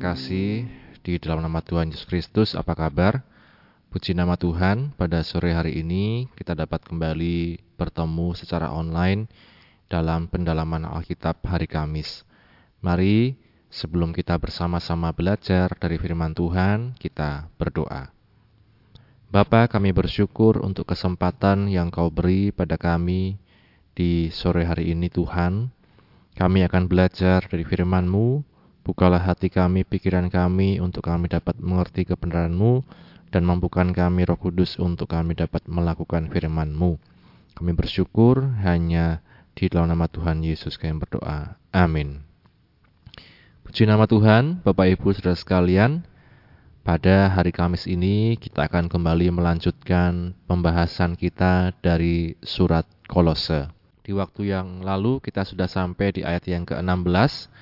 terkasih, di dalam nama Tuhan Yesus Kristus, apa kabar? Puji nama Tuhan, pada sore hari ini kita dapat kembali bertemu secara online dalam pendalaman Alkitab hari Kamis. Mari, sebelum kita bersama-sama belajar dari firman Tuhan, kita berdoa. Bapa, kami bersyukur untuk kesempatan yang kau beri pada kami di sore hari ini Tuhan. Kami akan belajar dari firman-Mu, Bukalah hati kami, pikiran kami, untuk kami dapat mengerti kebenaran-Mu, dan mampukan kami roh kudus untuk kami dapat melakukan firman-Mu. Kami bersyukur hanya di dalam nama Tuhan Yesus kami berdoa. Amin. Puji nama Tuhan, Bapak Ibu Saudara sekalian. Pada hari Kamis ini kita akan kembali melanjutkan pembahasan kita dari surat Kolose. Di waktu yang lalu kita sudah sampai di ayat yang ke-16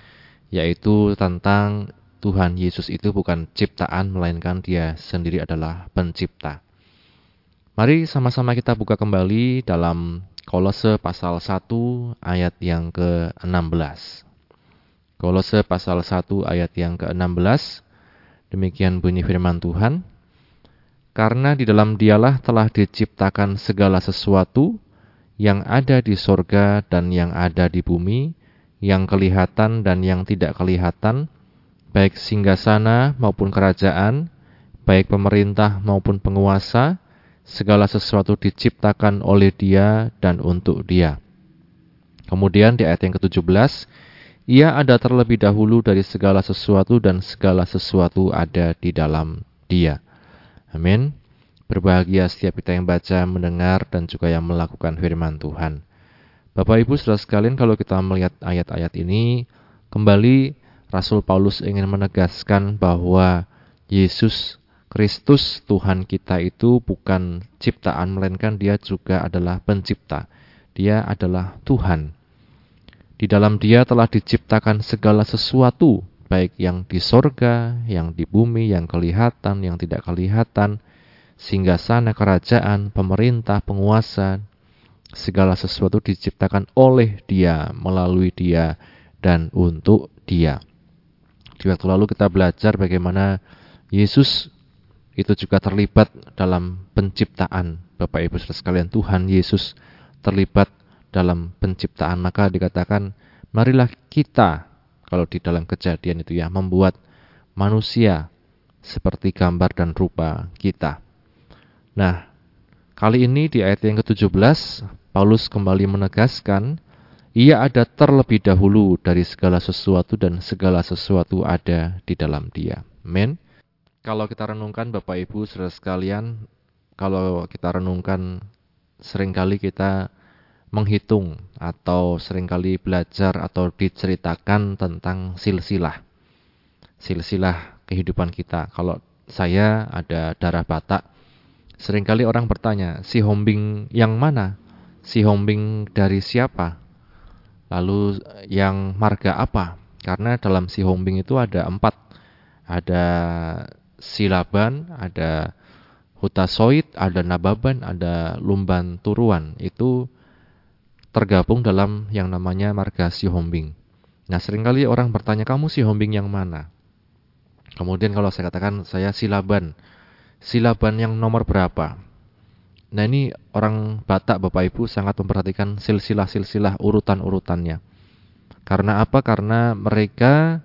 yaitu tentang Tuhan Yesus itu bukan ciptaan melainkan dia sendiri adalah pencipta. Mari sama-sama kita buka kembali dalam Kolose pasal 1 ayat yang ke-16. Kolose pasal 1 ayat yang ke-16. Demikian bunyi firman Tuhan. Karena di dalam dialah telah diciptakan segala sesuatu yang ada di sorga dan yang ada di bumi, yang kelihatan dan yang tidak kelihatan, baik singgasana maupun kerajaan, baik pemerintah maupun penguasa, segala sesuatu diciptakan oleh Dia dan untuk Dia. Kemudian di ayat yang ke-17, ia ada terlebih dahulu dari segala sesuatu dan segala sesuatu ada di dalam Dia. Amin. Berbahagia setiap kita yang baca, mendengar, dan juga yang melakukan firman Tuhan. Bapak Ibu saudara sekalian kalau kita melihat ayat-ayat ini kembali Rasul Paulus ingin menegaskan bahwa Yesus Kristus Tuhan kita itu bukan ciptaan melainkan dia juga adalah pencipta. Dia adalah Tuhan. Di dalam dia telah diciptakan segala sesuatu, baik yang di sorga, yang di bumi, yang kelihatan, yang tidak kelihatan, sehingga sana kerajaan, pemerintah, penguasa, segala sesuatu diciptakan oleh Dia, melalui Dia, dan untuk Dia. Di waktu lalu kita belajar bagaimana Yesus itu juga terlibat dalam penciptaan. Bapak Ibu saudara sekalian, Tuhan Yesus terlibat dalam penciptaan. Maka dikatakan, marilah kita, kalau di dalam kejadian itu ya, membuat manusia seperti gambar dan rupa kita. Nah, kali ini di ayat yang ke-17, Paulus kembali menegaskan, ia ada terlebih dahulu dari segala sesuatu dan segala sesuatu ada di dalam dia. Amin. Kalau kita renungkan Bapak Ibu saudara sekalian, kalau kita renungkan sering kali kita menghitung atau sering kali belajar atau diceritakan tentang silsilah. Silsilah kehidupan kita. Kalau saya ada darah Batak, sering kali orang bertanya, si Hombing yang mana? si Hombing dari siapa? Lalu yang marga apa? Karena dalam si Hombing itu ada empat. Ada Silaban, ada Hutasoid, ada Nababan, ada Lumban Turuan. Itu tergabung dalam yang namanya marga si Hombing. Nah sering kali orang bertanya, kamu si Hombing yang mana? Kemudian kalau saya katakan saya Silaban. Silaban yang nomor berapa? Nah ini orang Batak Bapak Ibu sangat memperhatikan silsilah-silsilah urutan-urutannya. Karena apa? Karena mereka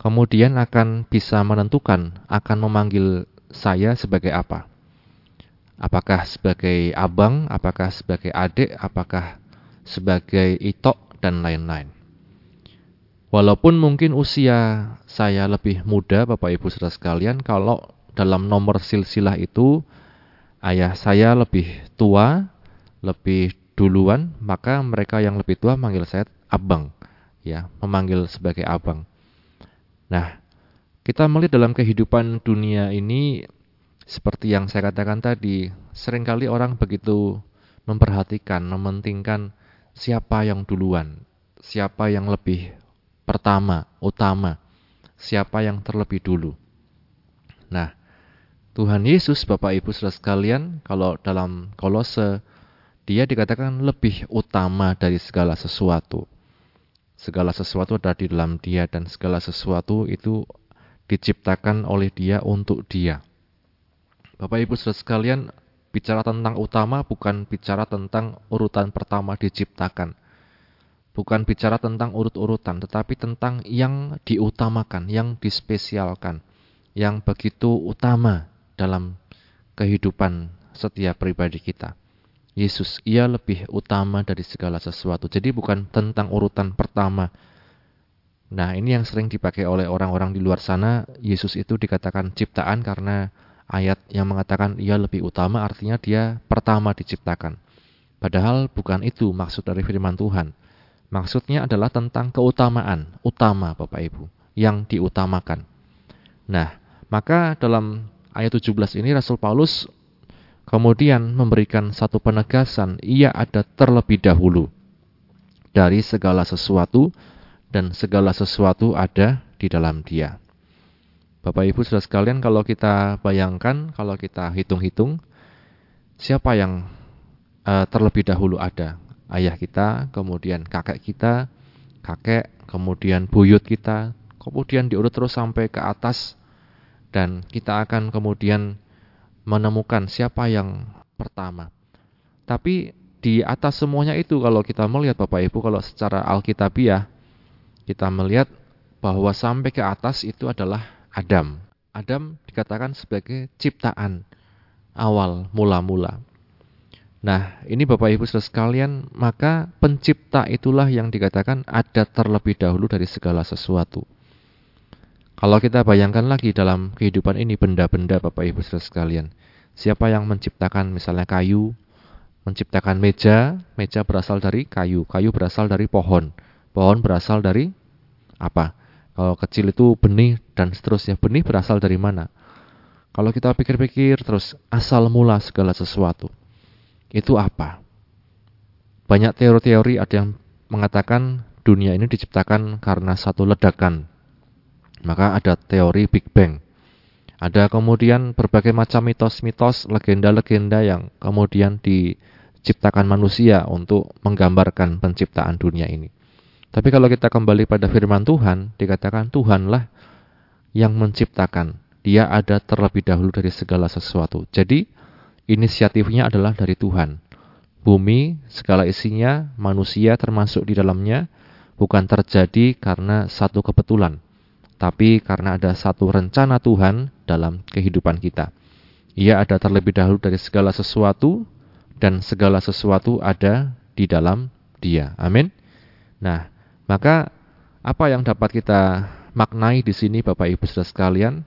kemudian akan bisa menentukan akan memanggil saya sebagai apa. Apakah sebagai abang, apakah sebagai adik, apakah sebagai itok, dan lain-lain. Walaupun mungkin usia saya lebih muda Bapak Ibu saudara sekalian, kalau dalam nomor silsilah itu ayah saya lebih tua, lebih duluan, maka mereka yang lebih tua manggil saya abang, ya, memanggil sebagai abang. Nah, kita melihat dalam kehidupan dunia ini seperti yang saya katakan tadi, sering kali orang begitu memperhatikan, mementingkan siapa yang duluan, siapa yang lebih pertama, utama, siapa yang terlebih dulu. Nah, Tuhan Yesus, Bapak Ibu Saudara sekalian, kalau dalam Kolose dia dikatakan lebih utama dari segala sesuatu. Segala sesuatu ada di dalam dia dan segala sesuatu itu diciptakan oleh Dia untuk Dia. Bapak Ibu Saudara sekalian, bicara tentang utama bukan bicara tentang urutan pertama diciptakan. Bukan bicara tentang urut-urutan, tetapi tentang yang diutamakan, yang dispesialkan, yang begitu utama dalam kehidupan setiap pribadi kita. Yesus, ia lebih utama dari segala sesuatu. Jadi bukan tentang urutan pertama. Nah, ini yang sering dipakai oleh orang-orang di luar sana. Yesus itu dikatakan ciptaan karena ayat yang mengatakan ia lebih utama artinya dia pertama diciptakan. Padahal bukan itu maksud dari firman Tuhan. Maksudnya adalah tentang keutamaan, utama Bapak Ibu, yang diutamakan. Nah, maka dalam ayat 17 ini Rasul Paulus kemudian memberikan satu penegasan, ia ada terlebih dahulu dari segala sesuatu dan segala sesuatu ada di dalam dia. Bapak Ibu sudah sekalian kalau kita bayangkan, kalau kita hitung-hitung, siapa yang uh, terlebih dahulu ada? Ayah kita, kemudian kakek kita, kakek, kemudian buyut kita, kemudian diurut terus sampai ke atas, dan kita akan kemudian menemukan siapa yang pertama. Tapi di atas semuanya itu kalau kita melihat Bapak Ibu, kalau secara Alkitabiah, kita melihat bahwa sampai ke atas itu adalah Adam. Adam dikatakan sebagai ciptaan awal mula-mula. Nah, ini Bapak Ibu Saudara sekalian, maka pencipta itulah yang dikatakan ada terlebih dahulu dari segala sesuatu. Kalau kita bayangkan lagi dalam kehidupan ini benda-benda Bapak Ibu Saudara sekalian, siapa yang menciptakan misalnya kayu, menciptakan meja, meja berasal dari kayu, kayu berasal dari pohon, pohon berasal dari apa? Kalau kecil itu benih dan seterusnya. Benih berasal dari mana? Kalau kita pikir-pikir terus asal mula segala sesuatu. Itu apa? Banyak teori-teori ada yang mengatakan dunia ini diciptakan karena satu ledakan. Maka ada teori Big Bang. Ada kemudian berbagai macam mitos-mitos, legenda-legenda yang kemudian diciptakan manusia untuk menggambarkan penciptaan dunia ini. Tapi kalau kita kembali pada firman Tuhan, dikatakan Tuhanlah yang menciptakan. Dia ada terlebih dahulu dari segala sesuatu. Jadi, inisiatifnya adalah dari Tuhan. Bumi, segala isinya, manusia termasuk di dalamnya, bukan terjadi karena satu kebetulan, tapi karena ada satu rencana Tuhan dalam kehidupan kita. Ia ada terlebih dahulu dari segala sesuatu, dan segala sesuatu ada di dalam Dia. Amin. Nah, maka apa yang dapat kita maknai di sini Bapak Ibu Saudara sekalian?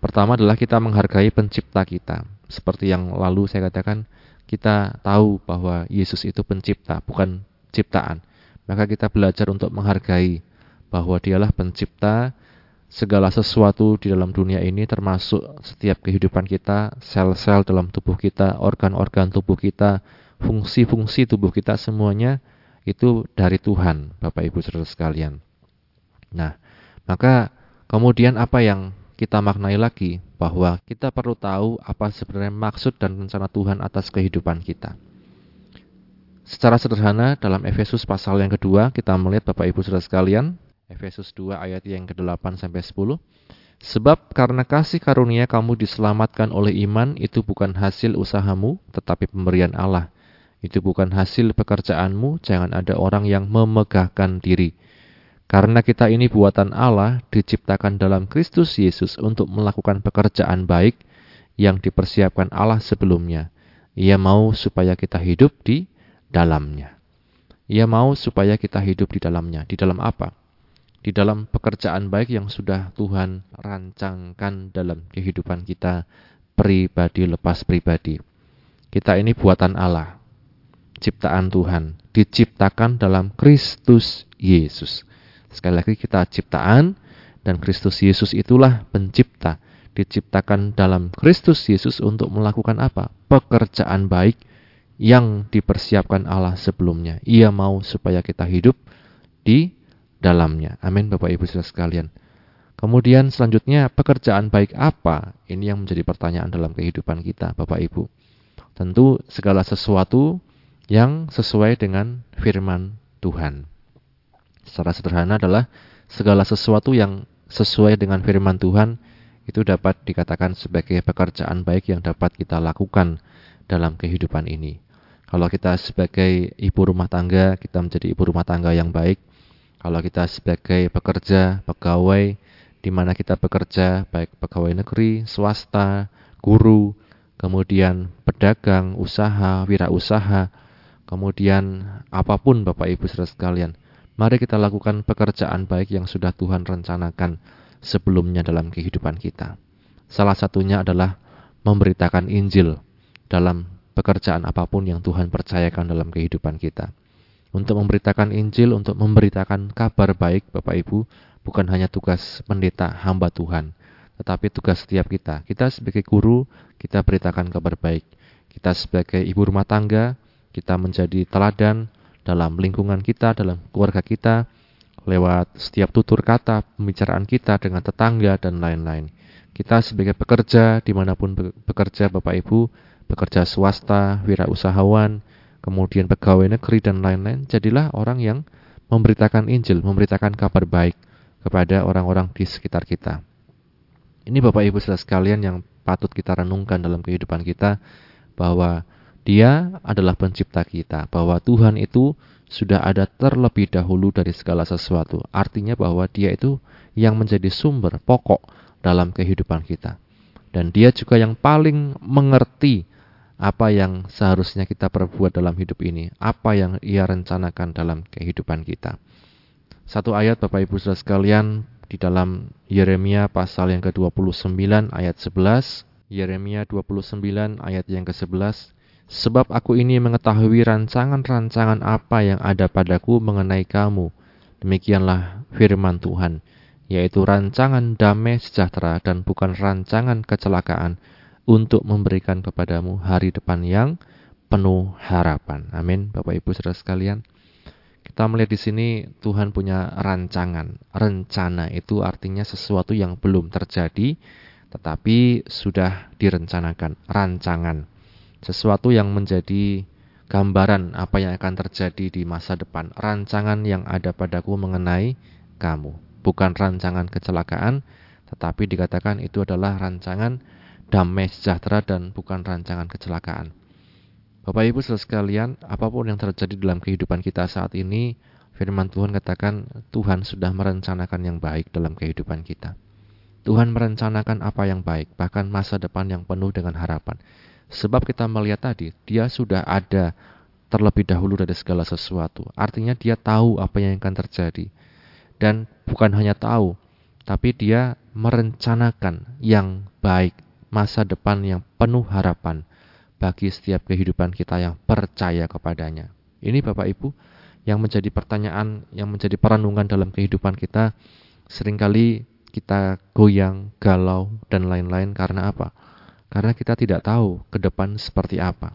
Pertama adalah kita menghargai pencipta kita. Seperti yang lalu saya katakan, kita tahu bahwa Yesus itu pencipta, bukan ciptaan. Maka kita belajar untuk menghargai bahwa dialah pencipta segala sesuatu di dalam dunia ini termasuk setiap kehidupan kita, sel-sel dalam tubuh kita, organ-organ tubuh kita, fungsi-fungsi tubuh kita semuanya itu dari Tuhan, Bapak Ibu Saudara sekalian. Nah, maka kemudian apa yang kita maknai lagi bahwa kita perlu tahu apa sebenarnya maksud dan rencana Tuhan atas kehidupan kita. Secara sederhana dalam Efesus pasal yang kedua kita melihat Bapak Ibu Saudara sekalian, Efesus 2 ayat yang ke-8 sampai 10. Sebab karena kasih karunia kamu diselamatkan oleh iman itu bukan hasil usahamu tetapi pemberian Allah itu bukan hasil pekerjaanmu, jangan ada orang yang memegahkan diri. Karena kita ini buatan Allah, diciptakan dalam Kristus Yesus untuk melakukan pekerjaan baik yang dipersiapkan Allah sebelumnya. Ia mau supaya kita hidup di dalamnya. Ia mau supaya kita hidup di dalamnya. Di dalam apa? Di dalam pekerjaan baik yang sudah Tuhan rancangkan dalam kehidupan kita pribadi lepas pribadi. Kita ini buatan Allah ciptaan Tuhan, diciptakan dalam Kristus Yesus. Sekali lagi kita ciptaan dan Kristus Yesus itulah pencipta, diciptakan dalam Kristus Yesus untuk melakukan apa? Pekerjaan baik yang dipersiapkan Allah sebelumnya. Ia mau supaya kita hidup di dalamnya. Amin Bapak Ibu Saudara sekalian. Kemudian selanjutnya pekerjaan baik apa? Ini yang menjadi pertanyaan dalam kehidupan kita Bapak Ibu. Tentu segala sesuatu yang sesuai dengan firman Tuhan. Secara sederhana adalah segala sesuatu yang sesuai dengan firman Tuhan itu dapat dikatakan sebagai pekerjaan baik yang dapat kita lakukan dalam kehidupan ini. Kalau kita sebagai ibu rumah tangga, kita menjadi ibu rumah tangga yang baik. Kalau kita sebagai pekerja, pegawai, di mana kita bekerja, baik pegawai negeri, swasta, guru, kemudian pedagang, usaha, wirausaha, kemudian apa pun Bapak Ibu saudara sekalian, mari kita lakukan pekerjaan baik yang sudah Tuhan rencanakan sebelumnya dalam kehidupan kita. Salah satunya adalah memberitakan Injil dalam pekerjaan apa pun yang Tuhan percayakan dalam kehidupan kita. Untuk memberitakan Injil, untuk memberitakan kabar baik Bapak Ibu, bukan hanya tugas pendeta hamba Tuhan, tetapi tugas setiap kita. Kita sebagai guru, kita beritakan kabar baik. Kita sebagai ibu rumah tangga, kita menjadi teladan dalam lingkungan kita, dalam keluarga kita, lewat setiap tutur kata, pembicaraan kita dengan tetangga, dan lain-lain. Kita sebagai pekerja, di mana pun bekerja Bapak Ibu, bekerja swasta, wirausahawan, kemudian pegawai negeri, dan lain-lain, jadilah orang yang memberitakan Injil, memberitakan kabar baik kepada orang-orang di sekitar kita. Ini Bapak Ibu saudara sekalian yang patut kita renungkan dalam kehidupan kita, bahwa dia adalah pencipta kita, bahwa Tuhan itu sudah ada terlebih dahulu dari segala sesuatu. Artinya bahwa dia itu yang menjadi sumber pokok dalam kehidupan kita. Dan dia juga yang paling mengerti apa yang seharusnya kita perbuat dalam hidup ini, apa yang ia rencanakan dalam kehidupan kita. Satu ayat Bapak Ibu Saudara sekalian di dalam Yeremia pasal yang ke-29 ayat 11, Yeremia 29 ayat yang ke-11, Sebab aku ini mengetahui rancangan-rancangan apa yang ada padaku mengenai kamu. Demikianlah firman Tuhan, yaitu rancangan damai sejahtera dan bukan rancangan kecelakaan untuk memberikan kepadamu hari depan yang penuh harapan. Amin, Bapak Ibu Saudara sekalian. Kita melihat di sini Tuhan punya rancangan. Rencana itu artinya sesuatu yang belum terjadi tetapi sudah direncanakan, rancangan sesuatu yang menjadi gambaran apa yang akan terjadi di masa depan, rancangan yang ada padaku mengenai kamu, bukan rancangan kecelakaan, tetapi dikatakan itu adalah rancangan damai sejahtera dan bukan rancangan kecelakaan. Bapak Ibu saudara sekalian, apa pun yang terjadi dalam kehidupan kita saat ini, firman Tuhan katakan Tuhan sudah merencanakan yang baik dalam kehidupan kita. Tuhan merencanakan apa yang baik, bahkan masa depan yang penuh dengan harapan. Sebab kita melihat tadi, dia sudah ada terlebih dahulu dari segala sesuatu. Artinya dia tahu apa yang akan terjadi. Dan bukan hanya tahu, tapi dia merencanakan yang baik, masa depan yang penuh harapan bagi setiap kehidupan kita yang percaya kepadanya. Ini Bapak Ibu yang menjadi pertanyaan, yang menjadi perenungan dalam kehidupan kita. Seringkali kita goyang, galau, dan lain-lain karena apa? karena kita tidak tahu ke depan seperti apa.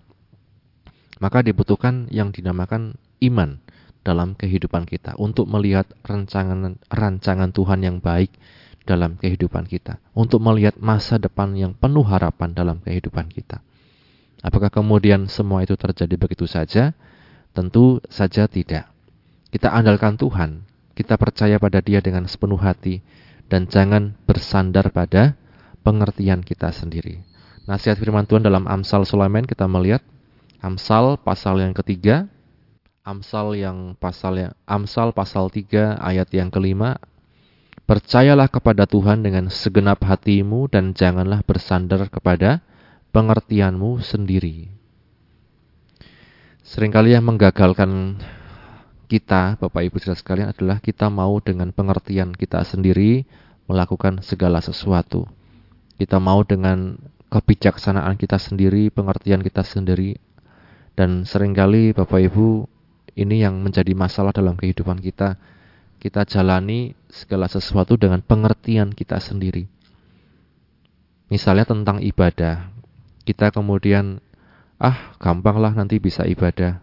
Maka dibutuhkan yang dinamakan iman dalam kehidupan kita untuk melihat rancangan rancangan Tuhan yang baik dalam kehidupan kita, untuk melihat masa depan yang penuh harapan dalam kehidupan kita. Apakah kemudian semua itu terjadi begitu saja? Tentu saja tidak. Kita andalkan Tuhan, kita percaya pada Dia dengan sepenuh hati, dan jangan bersandar pada pengertian kita sendiri. Nasihat firman Tuhan dalam Amsal Sulaiman kita melihat Amsal pasal yang ketiga, Amsal yang pasal yang Amsal pasal 3 ayat yang kelima, percayalah kepada Tuhan dengan segenap hatimu dan janganlah bersandar kepada pengertianmu sendiri. Seringkali yang menggagalkan kita, Bapak Ibu saudara sekalian adalah kita mau dengan pengertian kita sendiri melakukan segala sesuatu. Kita mau dengan kebijaksanaan kita sendiri, pengertian kita sendiri. Dan sering kali Bapak Ibu ini yang menjadi masalah dalam kehidupan kita. Kita jalani segala sesuatu dengan pengertian kita sendiri. Misalnya tentang ibadah. Kita kemudian, ah gampanglah nanti bisa ibadah.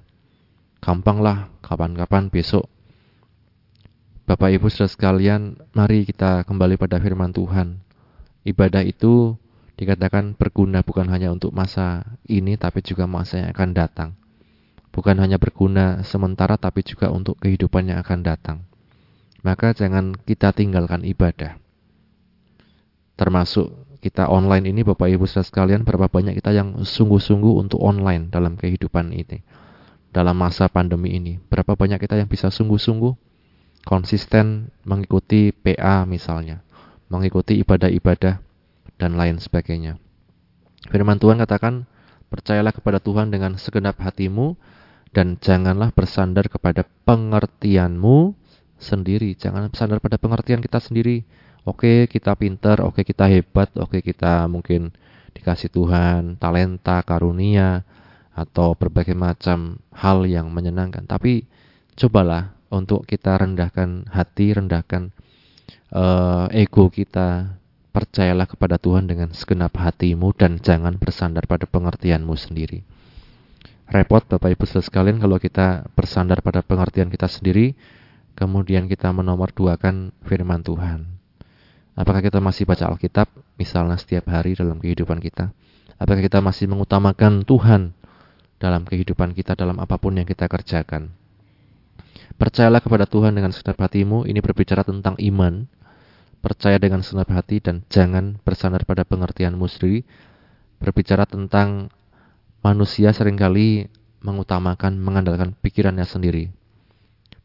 Gampanglah kapan-kapan besok. Bapak Ibu saudara sekalian, mari kita kembali pada firman Tuhan. Ibadah itu dikatakan berguna bukan hanya untuk masa ini tapi juga masa yang akan datang. Bukan hanya berguna sementara tapi juga untuk kehidupan yang akan datang. Maka jangan kita tinggalkan ibadah. termasuk kita online ini Bapak Ibu saudara sekalian berapa banyak kita yang sungguh-sungguh untuk online dalam kehidupan ini dalam masa pandemi ini berapa banyak kita yang bisa sungguh-sungguh konsisten mengikuti PA misalnya mengikuti ibadah-ibadah dan lain sebagainya firman Tuhan katakan percayalah kepada Tuhan dengan segenap hatimu dan janganlah bersandar kepada pengertianmu sendiri jangan bersandar pada pengertian kita sendiri Oke, kita pinter, oke kita hebat, oke kita mungkin dikasih Tuhan talenta, karunia, atau berbagai macam hal yang menyenangkan. Tapi cobalah untuk kita rendahkan hati, rendahkan uh, ego kita. Percayalah kepada Tuhan dengan segenap hatimu dan jangan bersandar pada pengertianmu sendiri. Repot Bapak Ibu sekalian kalau kita bersandar pada pengertian kita sendiri, kemudian kita menomorduakan firman Tuhan. Apakah kita masih baca Alkitab, misalnya setiap hari dalam kehidupan kita? Apakah kita masih mengutamakan Tuhan dalam kehidupan kita, dalam apa pun yang kita kerjakan? Percayalah kepada Tuhan dengan segenap hatimu, ini berbicara tentang iman. Percaya dengan segenap hati dan jangan bersandar pada pengertianmu sendiri. Berbicara tentang manusia sering kali mengutamakan, mengandalkan pikirannya sendiri.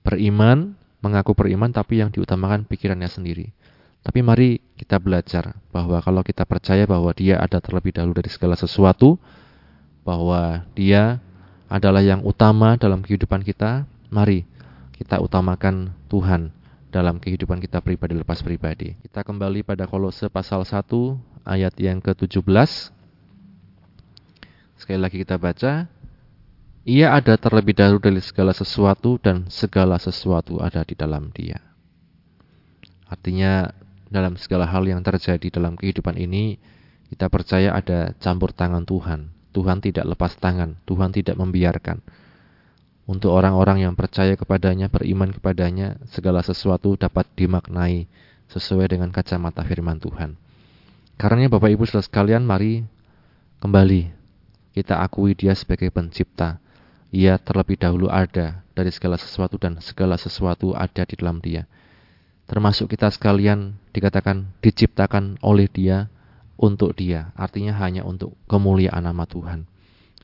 Beriman, mengaku beriman, tapi yang diutamakan pikirannya sendiri. Tapi mari kita belajar bahwa kalau kita percaya bahwa Dia ada terlebih dahulu dari segala sesuatu, bahwa Dia adalah yang utama dalam kehidupan kita, mari kita utamakan Tuhan dalam kehidupan kita pribadi lepas pribadi. Kita kembali pada Kolose pasal 1 ayat yang ke-17. Sekali lagi kita baca, ia ada terlebih dahulu dari segala sesuatu dan segala sesuatu ada di dalam dia. Artinya dalam segala hal yang terjadi dalam kehidupan ini, kita percaya ada campur tangan Tuhan. Tuhan tidak lepas tangan, Tuhan tidak membiarkan. Untuk orang-orang yang percaya kepadanya, beriman kepadanya, segala sesuatu dapat dimaknai sesuai dengan kacamata firman Tuhan. Karena Bapak Ibu saudara sekalian, mari kembali kita akui dia sebagai pencipta. Ia terlebih dahulu ada dari segala sesuatu dan segala sesuatu ada di dalam dia termasuk kita sekalian dikatakan diciptakan oleh Dia untuk Dia, artinya hanya untuk kemuliaan nama Tuhan.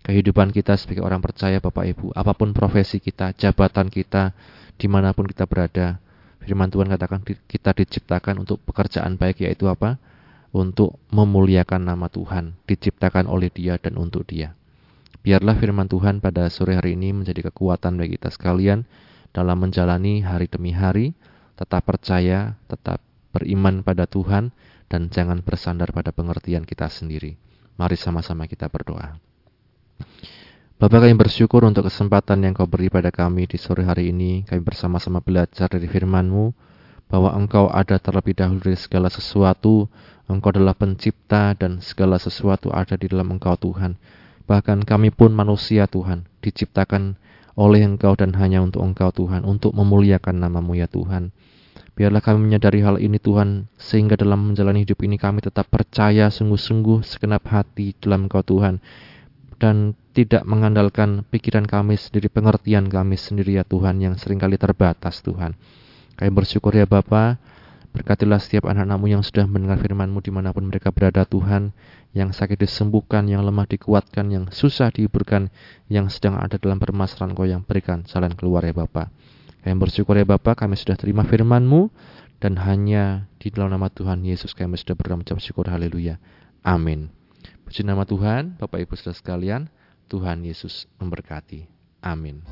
Kehidupan kita sebagai orang percaya Bapak Ibu, apa pun profesi kita, jabatan kita, di mana pun kita berada, firman Tuhan katakan kita diciptakan untuk pekerjaan baik yaitu apa? Untuk memuliakan nama Tuhan, diciptakan oleh Dia dan untuk Dia. Biarlah firman Tuhan pada sore hari ini menjadi kekuatan bagi kita sekalian dalam menjalani hari demi hari, tetap percaya, tetap beriman pada Tuhan, dan jangan bersandar pada pengertian kita sendiri. Mari sama-sama kita berdoa. Bapak kami bersyukur untuk kesempatan yang kau beri pada kami di sore hari ini. Kami bersama-sama belajar dari firman-Mu bahwa Engkau ada terlebih dahulu dari segala sesuatu. Engkau adalah pencipta dan segala sesuatu ada di dalam Engkau Tuhan. Bahkan kami pun manusia Tuhan diciptakan oleh Engkau dan hanya untuk Engkau Tuhan, untuk memuliakan namamu ya Tuhan. Biarlah kami menyadari hal ini Tuhan, sehingga dalam menjalani hidup ini kami tetap percaya sungguh-sungguh segenap hati dalam Engkau Tuhan, dan tidak mengandalkan pikiran kami sendiri, pengertian kami sendiri ya Tuhan, yang sering kali terbatas Tuhan. Kami bersyukur ya Bapa, berkatilah setiap anak-anakmu yang sudah mendengar firman-Mu di mana pun mereka berada Tuhan, yang sakit disembuhkan, yang lemah dikuatkan, yang susah dihiburkan, yang sedang ada dalam permasalahan Kau yang berikan jalan keluar ya Bapak. Kami bersyukur ya Bapak, kami sudah terima firman-Mu dan hanya di dalam nama Tuhan Yesus kami sudah berdoa syukur haleluya. Amin. Puji nama Tuhan, Bapak Ibu Saudara sekalian, Tuhan Yesus memberkati. Amin.